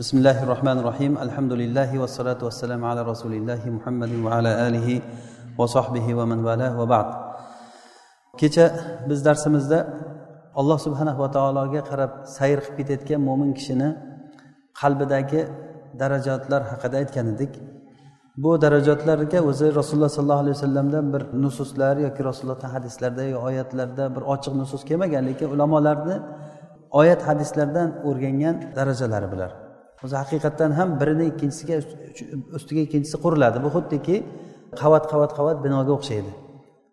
بسم الله الرحمن الرحيم الحمد لله والصلاة والسلام على رسول الله محمد وعلى آله وصحبه ومن والاه وبعد kecha biz darsimizda alloh subhanahu va taologa qarab sayr qilib ketayotgan mo'min kishini qalbidagi darajotlar haqida aytgan edik bu darajotlarga o'zi rasululloh sollallohu alayhi vasallamdan bir nususlar yoki rasulullohni hadislarda yo oyatlarda bir ochiq nusus kelmagan lekin ulamolarni oyat hadislardan o'rgangan darajalari bular O'zi haqiqatdan ham birini ikkinchisiga ustiga ikkinchisi quriladi. Bu xuddiki qavat qavat qavat binoga o'xshaydi.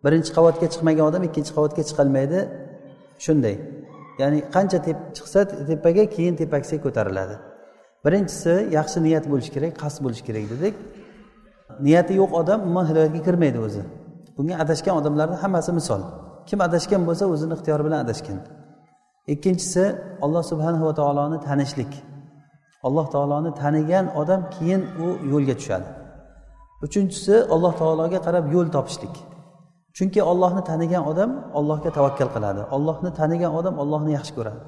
Birinchi qavatga chiqmagan odam ikkinchi qavatga chiqolmaydi. Shunday. Ya'ni qancha chiqsa tepaga keyin tepasiga ko'tariladi. Birinchisi yaxshi niyat bo'lishi kerak qasd bo'lishi kerak dedik. Niyati yo'q odam umuman hidoyatga kirmaydi o'zi. Bunga adashgan odamlarni hammasi misol. Kim adashgan bo'lsa o'zini ixtiyori bilan adashgan. Ikkinchisi alloh subhanahu va taoloni tanishlik. Alloh taoloni tanigan odam keyin u yo'lga tushadi. Uchinchisi alloh taologa qarab yo'l topishlik. Chunki ollohni tanigan odam ollohga tavakkal qiladi. Ollohni tanigan odam ollohni yaxshi ko'radi.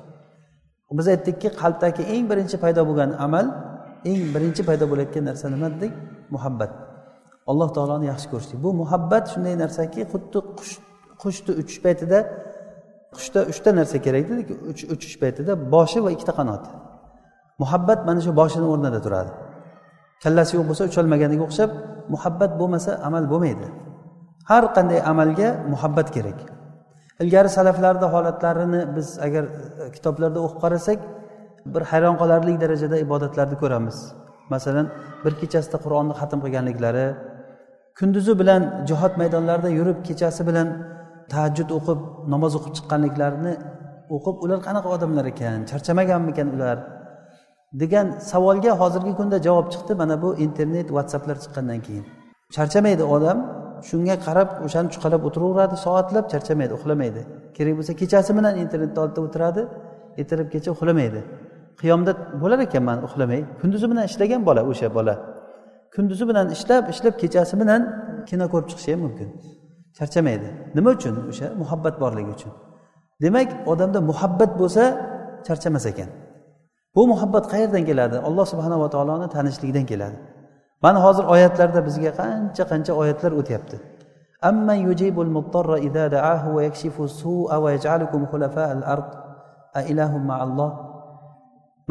Biz aytdikki qalbdagi eng birinchi paydo bo'lgan amal eng birinchi paydo bo'layotgan narsa nima dedik muhabbat. Alloh taoloni yaxshi ko'rishlik. Bu muhabbat shunday narsaki xuddi qush qushni uchish paytida qushda uchta narsa kerak dedik uchish paytida boshi va ikkita qanoti. Muhabbat mana shu boshini o'rnida turadi. Kallasi yo'q bo'lsa ucholmaganiga o'xshab muhabbat bo'lmasa amal bo'lmaydi. Har qanday amalga muhabbat kerak. Ilgari salaflarni holatlarini biz agar e, kitoblarda o'qib qarasak bir hayron qolarlik darajada ibodatlarni ko'ramiz. Masalan bir kechasida qur'onni xatm qilganliklari kunduzi bilan jihod maydonlarida yurib kechasi bilan tahajjud o'qib namoz o'qib chiqqanliklarini o'qib ular qanaqa odamlar ekan? Charchamaganmikan ular? Degan savolga hozirgi kunda javob chiqdi. Mana bu internet whatsapplar chiqqandan keyin. Charchamaydi odam. Shunga qarab o'shani chuqalab o'tiraveradi. Soatlab charchamaydi uxlamaydi. Kerak bo'lsa kechasi bilan internetni oldida o'tiradi. Ertalabgacha uxlamaydi. Qiyomda bo'lar ekanman uxlamay. Kunduzi bilan ishlagan bola o'sha bola. Kunduzi bilan ishlab ishlab kechasi bilan kino ko'rib chiqishi ham mumkin. Charchamaydi. Nima uchun? O'sha muhabbat borligi uchun. Demak odamda muhabbat bo'lsa charchamas ekan. Bu muhabbat qayerdan keladi? Alloh subhanava taoloni tanishlikdan keladi. Mana hozir oyatlarda bizga qancha qancha oyatlar o'tyapti.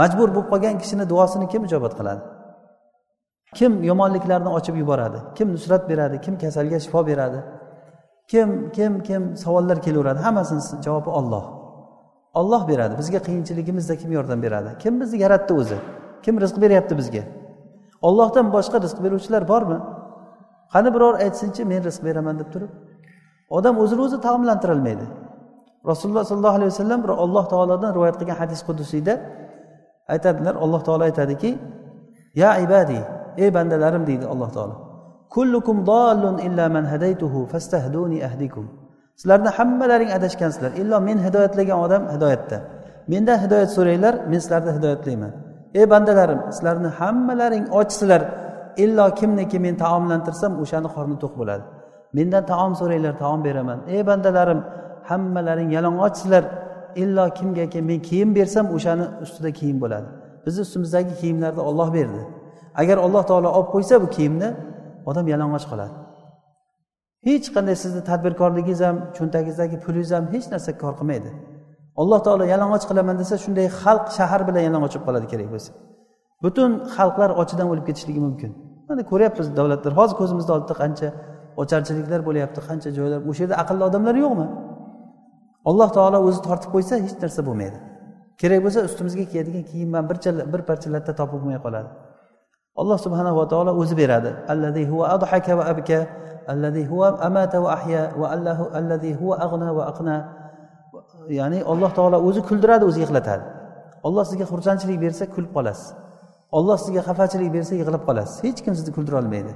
Majbur bo'lib qolgan kishini duosini kim ijobat qiladi? Kim yomonliklarni ochib yuboradi? Kim nusrat beradi? Kim kasalga shifo beradi? Kim kim kim savollar kelaveradi? Hammasini javobi olloh olloh beradi. Bizga qiyinchiligimizda kim yordam beradi? Kim bizni yaratdi o'zi? Kim rizq beryapti bizga? Ollohdan boshqa rizq beruvchilar bormi? Qani biror aytsinchi men rizq beraman deb turib odam o'zini o'zi taomlantirolmaydi. Rasululloh sollallohu alayhi vasallam alloh taolodan rivoyat qilgan hadis qudusiyda aytadilar. Alloh taolo aytadiki ya ibadiy ey bandalarim deydi alloh taolo kullukum dollun illa man hadaytuhu fastahduni ahdikum. Sizlarni hammalaring adashgansizlar illo men hidoyatlagan odam hidoyatda. Mendan hidoyat so'ranglar men sizlarni hidoyatlayman. Ey bandalarim sizlarni hammalaring ochsizlar. Illo kimniki men taomlantirsam o'shani qorni to'q bo'ladi. Mendan taom so'ranglar taom beraman. Ey bandalarim hammalaring yalang'ochsizlar illo kimgaki men kiyim bersam o'shani ustida kiyim bo'ladi. Bizni ustimizdagi kiyimlarni olloh berdi. Agar alloh taolo olib qo'ysa bu kiyimni odam yalang'och qoladi. Hech qanday sizni tadbirkorligingiz ham cho'ntagingizdagi pulingiz ham hech narsa kor qilmaydi. Alloh taolo yalang'och qilaman desa shunday xalq shahar bilan yalang'och bo'lib qoladi kerak bo'lsa. Butun xalqlar ochidan o'lib ketishligi mumkin. Mana ko'ryapmiz davlatlar hozir ko'zimizni oldida qancha ocharchiliklar bo'lyapti qancha joylar o'sha yerda aqlli odamlar yo'qmi? Alloh taolo o'zi tortib qo'ysa hech narsa bo'lmaydi. Kerak bo'lsa ustimizga kiyadigan kiyim ham bir bir parcha latta topib bo'lmay qoladi. Alloh subhanahu va taolo o'zi beradi. Allazi huva amata va ahya va allahu allazi huva ag'na va aqna. Ya'ni alloh taolo o'zi kuldiradi o'zi yig'latadi. Olloh sizga xursandchilik bersa kulib qolasiz. Olloh sizga xafachilik bersa yig'lab qolasiz. Hech kim sizni kuldira olmaydi.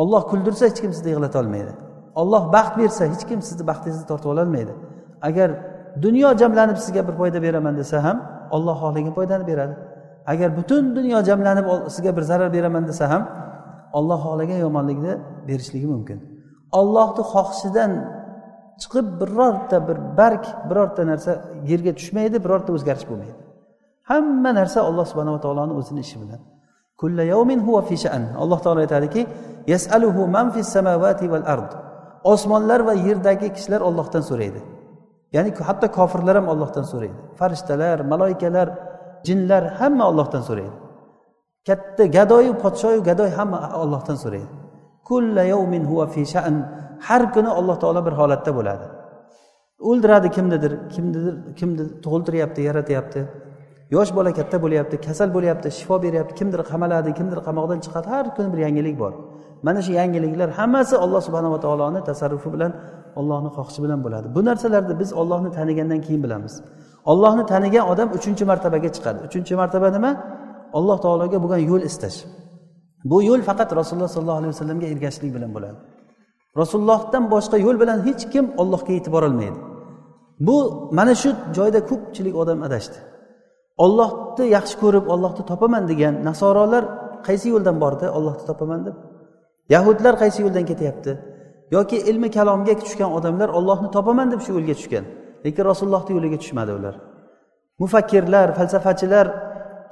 Olloh kuldirsa hech kim sizni yig'lata olmaydi. Olloh baxt bersa hech kim sizni baxtingizni tortib ololmaydi agar dunyo jamlanib sizga bir foyda beraman desa ham olloh xohlagan foydani beradi. Agar butun dunyo jamlanib sizga bir zarar beraman desa ham olloh xohlagan yomonlikni berishligi mumkin. Ollohni xohishidan chiqib birorta bir barg birorta narsa yerga tushmaydi birorta o'zgarish bo'lmaydi. Hamma narsa alloh subhanava taoloni o'zini ishi bilan. Alloh taolo aytadiki yasaluhu man fis samavati val ard. Osmonlar va yerdagi kishilar ollohdan so'raydi. Ya'ni hatto kofirlar ham ollohdan so'raydi. Farishtalar maloikalar jinlar hamma ollohdan so'raydi. Katta gadoyu podshoyu gadoy hamma ollohdan so'raydi. Har kuni alloh taolo bir holatda bo'ladi. O'ldiradi kimnidir kimnidir kimni tug'iltiryapti yaratyapti yosh bola katta bo'lyapti kasal bo'lyapti shifo beryapti kimdir qamaladi kimdir qamoqdan chiqadi. Har kuni bir yangilik bor. Mana shu yangiliklar hammasi alloh subhanava taoloni tasarrufi bilan ollohni xohishi bilan bo'ladi. Bu narsalarni biz ollohni tanigandan keyin bilamiz. Ollohni tanigan odam uchinchi martabaga chiqadi. Uchinchi martaba nima? Alloh taologa bo'lgan yo'l istash bu yo'l faqat rasululloh sollallohu alayhi vasallamga ergashishlik bilan bo'ladi. Rasulullohdan boshqa yo'l bilan hech kim ollohga yetib borolmaydi bu mana shu joyda ko'pchilik odam adashdi. Ollohni yaxshi ko'rib ollohni topaman degan nasorolar qaysi yo'ldan bordi? Ollohni topaman deb. Yahudlar qaysi yo'ldan ketyapti? Yoki ilmi kalomga tushgan odamlar ollohni topaman deb shu yo'lga tushgan lekin rasulullohni yo'liga tushmadi ular. Mufakkirlar falsafachilar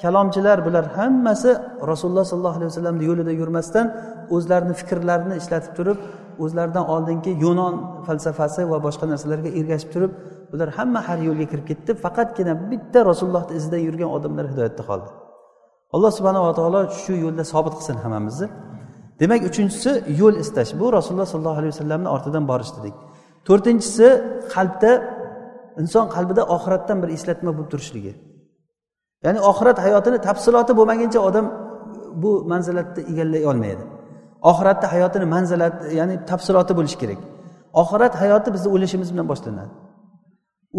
kalomchilar bular hammasi rasululloh sollallohu alayhi vasallamni yo'lida yurmasdan o'zlarini fikrlarini ishlatib turib o'zlaridan oldingi yunon falsafasi va boshqa narsalarga ergashib turib bular hamma har yo'lga kirib ketdi. Faqatgina bitta rasulullohni izida yurgan odamlar hidoyatda qoldi. Alloh subhanava taolo shu yo'lda sobit qilsin hammamizni. Demak uchinchisi yo'l istash. Bu rasululloh sollallohu alayhi vasallamni ortidan borish dedik. To'rtinchisi qalbda inson qalbida oxiratdan bir eslatma bo'lib turishligi. Ya'ni oxirat hayotini tafsiloti bo'lmaguncha odam bu manzilatni egallay olmaydi. Oxiratni hayotini manzilati ya'ni tafsiloti bo'lishi kerak. Oxirat hayoti bizni o'lishimiz bilan boshlanadi.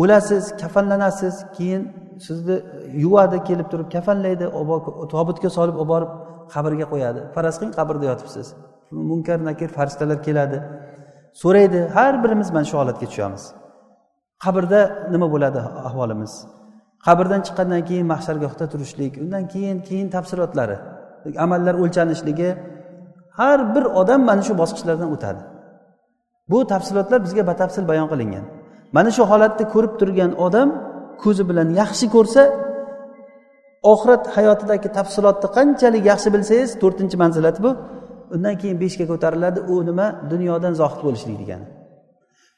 O'lasiz kafanlanasiz keyin sizni yuvadi kelib turib kafanlaydi tobutga solib olib borib qabrga qo'yadi. Faraz qiling qabrda yotibsiz. Munkar nakir farishtalar keladi. So'raydi har birimiz mana shu holatga tushamiz. Qabrda nima bo'ladi ahvolimiz? Qabrdan chiqqandan keyin mahshargohda turishlik undan keyin keyin tafsilotlari amallar o'lchanishligi har bir odam mana shu bosqichlardan o'tadi. Bu tafsilotlar bizga batafsil bayon qilingan. Mana shu holatni ko'rib turgan odam ko'zi bilan yaxshi ko'rsa oxirat hayotidagi tafsilotni qanchalik yaxshi bilsangiz to'rtinchi manzilat bu. Undan keyin beshga ko'tariladi u nima? Dunyodan zohid bo'lishlik degani.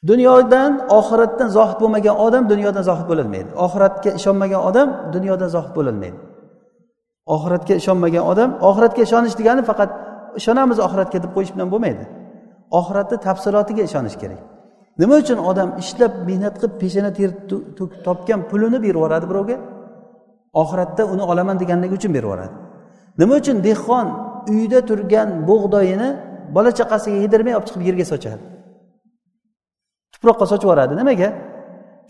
Dunyodan oxiratdan zohid bo'lmagan odam dunyodan zohid bo'lolmaydi oxiratga ishonmagan odam dunyodan zohid bo'lolmaydi oxiratga ishonmagan odam oxiratga ishonish degani faqat ishonamiz oxiratga deb qo'yish bilan bo'lmaydi. Oxiratni tafsilotiga ishonish kerak. Nima uchun odam ishlab mehnat qilib peshana terib topgan pulini berib yuboradi birovga? Oxiratda uni olaman deganligi uchun berib yuboradi. Nima uchun dehqon uyda turgan bug'doyini bola chaqasiga yedirmay olib chiqib yerga sochadi? Tuproqqa sochib yuboradi. Nimaga?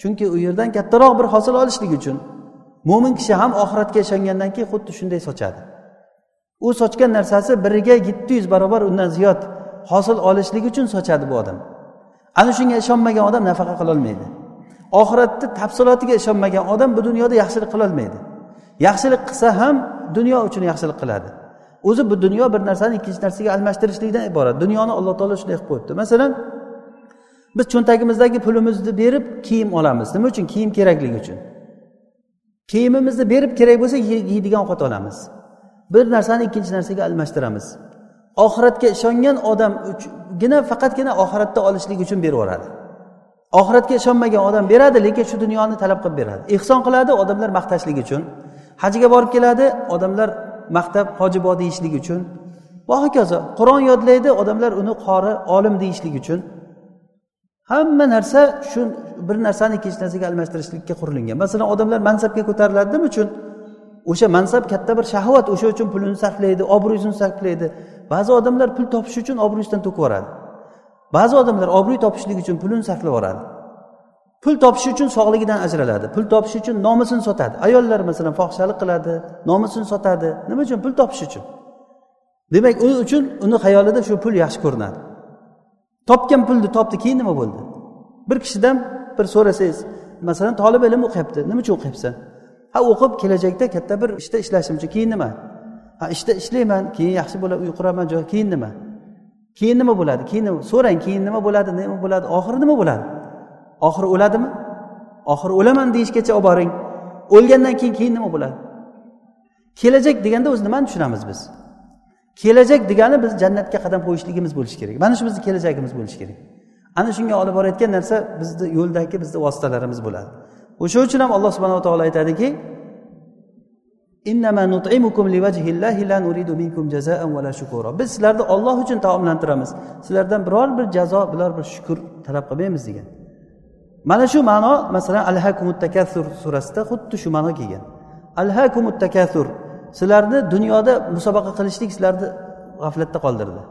Chunki u yerdan kattaroq bir hosil olishlik uchun. Mo'min kishi ham oxiratga ishongandan keyin xuddi shunday sochadi. U sochgan narsasi biriga yetti yuz barobar undan ziyod hosil olishlik uchun sochadi bu odam. Ana shunga ishonmagan odam nafaqa qilolmaydi oxiratni tafsilotiga ishonmagan odam bu dunyoda yaxshilik qilolmaydi yaxshilik qilsa ham dunyo uchun yaxshilik qiladi. O'zi bu dunyo bir narsani ikkinchi narsaga almashtirishlikdan iborat. Dunyoni alloh taolo shunday qilib qo'yibdi. Masalan biz cho'ntagimizdagi pulimizni berib kiyim olamiz. Nima uchun? Kiyim kerakligi uchun. Kiyimimizni berib kerak bo'lsa yeydigan ovqat olamiz. Bir narsani ikkinchi narsaga almashtiramiz. Oxiratga ishongan odamgina faqatgina oxiratda olishlik uchun berib yuboradi. Oxiratga ishonmagan odam beradi lekin shu dunyoni talab qilib beradi. Ehson qiladi odamlar maqtashlik uchun. Hajga borib keladi odamlar maqtab hojibo deyishlik uchun. Va hokazo qur'on yodlaydi odamlar uni qori olim deyishlik uchun. Hamma narsa shu bir narsani ikkinchi narsaga almashtirishlikka qurilingan masalan odamlar mansabga ko'tariladi nima uchun? O'sha mansab katta bir shahvat o'sha uchun pulini sarflaydi obro'sini sarflaydi. Ba'zi odamlar pul topish uchun obro'sidan to'kib yuboradi. Ba'zi odamlar obro' topishlik uchun pulini sarflab yuboradi. Pul topish uchun sog'ligidan ajraladi. Pul topish uchun nomusini sotadi. Ayollar masalan fohishalik qiladi nomusini sotadi. Nima uchun? Pul topish uchun. Demak u uchun uni xayolida shu pul yaxshi ko'rinadi. Topgan pulni topdi keyin nima bo'ldi? Bir kishidan bir so'rasangiz masalan tolib ilm o'qiyapti nima uchun o'qiyapsan? Ha o'qib kelajakda katta bir ishda ishlashim uchun keyin nima? Ha ishda ishlayman keyin yaxshi bo'ladi uy quraman joy keyin nima? Keyin nima bo'ladi? Keyin so'rang keyin nima bo'ladi nima bo'ladi? Oxiri nima bo'ladi? Oxiri o'ladimi? Oxiri o'laman deyishgacha olib boring. O'lgandan keyin keyin nima bo'ladi? Kelajak deganda o'zi nimani tushunamiz biz. Kelajak degani biz jannatga qadam qo'yishligimiz bo'lishi kerak. Mana shu bizni kelajagimiz bo'lishi kerak. Ana shunga olib borayotgan narsa bizni yo'ldagi bizni vositalarimiz bo'ladi. O'sha uchun ham alloh subhanava taolo aytadiki biz sizlarni olloh uchun taomlantiramiz. Sizlardan biror bir jazo biror bir shukur talab qilmaymiz degan. Mana shu ma'no masalan al hakumut takassur surasida xuddi shu ma'no kelgan. Al hakumut takassur sizlarni dunyoda musobaqa qilishlik sizlarni g'aflatda qoldirdi.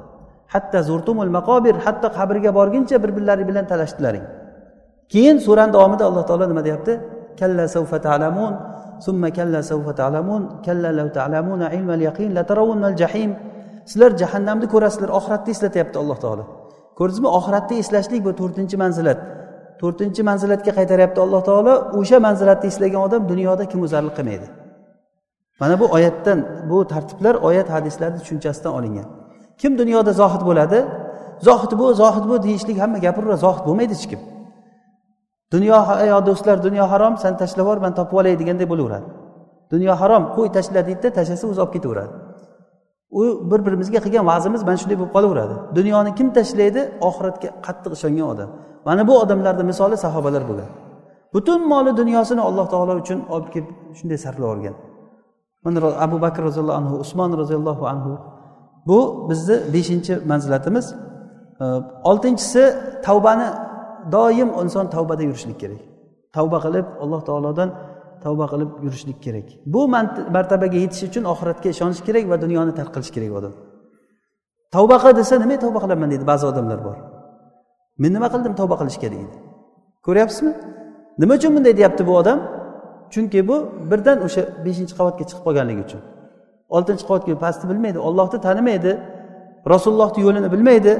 Hatto zurtumul maqobir hatto qabrga borguncha bir birlari bilan talashdilaring. Keyin surani davomida alloh taolo nima deyapti? Kalla savfa ta'lamun summa kalla savfa ta'lamun kalla lav ta'lamuna ilmal yaqin latarawunnal jahim. Sizlar jahannamni ko'rasizlar oxiratni eslatyapti alloh taolo. Ko'rdingizmi oxiratni eslashlik bu to'rtinchi manzilat. To'rtinchi manzilatga qaytaryapti alloh taolo o'sha manzilatni eslagan odam dunyoda kim o'zarlik qilmaydi. Mana bu oyatdan bu tartiblar oyat hadislarni tushunchasidan olingan. Kim dunyoda zohid bo'ladi? Zohid bu zohid bu deyishlik hamma gapiraveradi zohid bo'lmaydi hech kim. Dunyo yo do'stlar dunyo harom san tashlab yubor man topib olay deganday bo'laveradi. Dunyo harom qo'y tashla deydida tashlasa o'zi olib ketaveradi. U bir birimizga qilgan va'zimiz mana shunday bo'lib qolaveradi. Dunyoni kim tashlaydi? Oxiratga qattiq ishongan odam. Mana bu odamlarni misoli sahobalar bo'lgan. Butun moli dunyosini alloh taolo uchun olib kelib shunday sarflab yuborgan mana abu bakr roziyallohu anhu usmon roziyallohu anhu. Bu bizni beshinchi manzilatimiz. Oltinchisi tavbani doim inson tavbada yurishlik kerak. Tavba qilib alloh taolodan tavba qilib yurishlik kerak. Bu martabaga yetish uchun oxiratga ishonish kerak va dunyoni tark qilish kerak odam. Tavba qil desa nima tavba qilaman deydi ba'zi odamlar bor. Men nima qildim tavba qilishga deydi. Ko'ryapsizmi? Nima uchun bunday deyapti bu odam? Chunki bu birdan o'sha beshinchi qavatga chiqib qolganligi uchun. Oltinchi qavatga pastni bilmaydi ollohni tanimaydi rasulullohni yo'lini bilmaydi.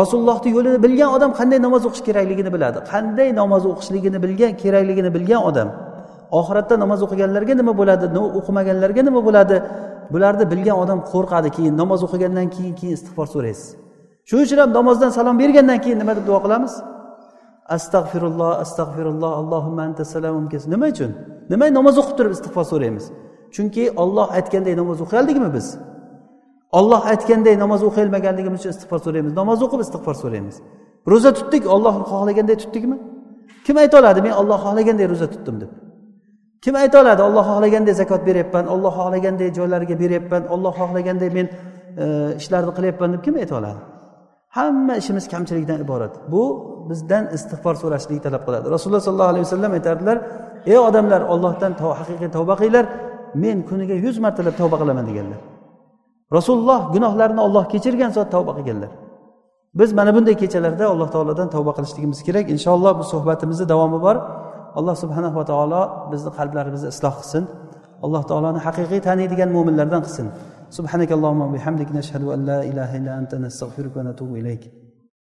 Rasulullohni yo'lini bilgan odam qanday namoz o'qish kerakligini biladi. Qanday namoz o'qishligini bilgan kerakligini bilgan odam. Oxiratda namoz o'qiganlarga nima bo'ladi o'qimaganlarga nima bo'ladi? Bularni bilgan odam qo'rqadi keyin namoz o'qigandan keyin keyin istig'for so'raysiz. Shuning uchun ham namozdan salom bergandan keyin nima deb duo qilamiz? Astag'firulloh astag'firulloh allohumma anta salamum nima uchun? Nima namoz o'qib turib istig'for so'raymiz? Chunki olloh aytganday namoz o'qiy oldikmi biz? Olloh aytganday namoz o'qiy olmaganligimiz uchun istig'for so'raymiz. Namoz o'qib istig'for so'raymiz. Ro'za tutdik olloh xohlaganday tutdikmi? Kim ayta oladi men olloh xohlaganday ro'za tutdim deb? Kim ayta oladi olloh xohlaganday zakot beryapman olloh xohlaganday joylarga beryapman olloh xohlaganday men e, ishlarni qilyapman deb kim ayta oladi? Hamma ishimiz kamchilikdan iborat. Bu bizdan istig'for so'rashlikni talab qiladi rasululloh sollallohu alayhi vasallam aytardilar ey odamlar ollohdan haqiqiy tavba qilinglar men kuniga yuz martalab tavba qilaman deganlar rasululloh gunohlarini olloh kechirgan zot tavba qilganlar biz mana bunday kechalarda alloh taolodan tavba qilishligimiz kerak inshaalloh bu suhbatimizni davomi bor alloh subhanava taolo bizni qalblarimizni isloh qilsin alloh taoloni haqiqiy taniydigan mo'minlardan qilsin سبحانك اللهم وبحمدك نشهد أن لا إله إلا أنت نستغفرك ونتوب إليك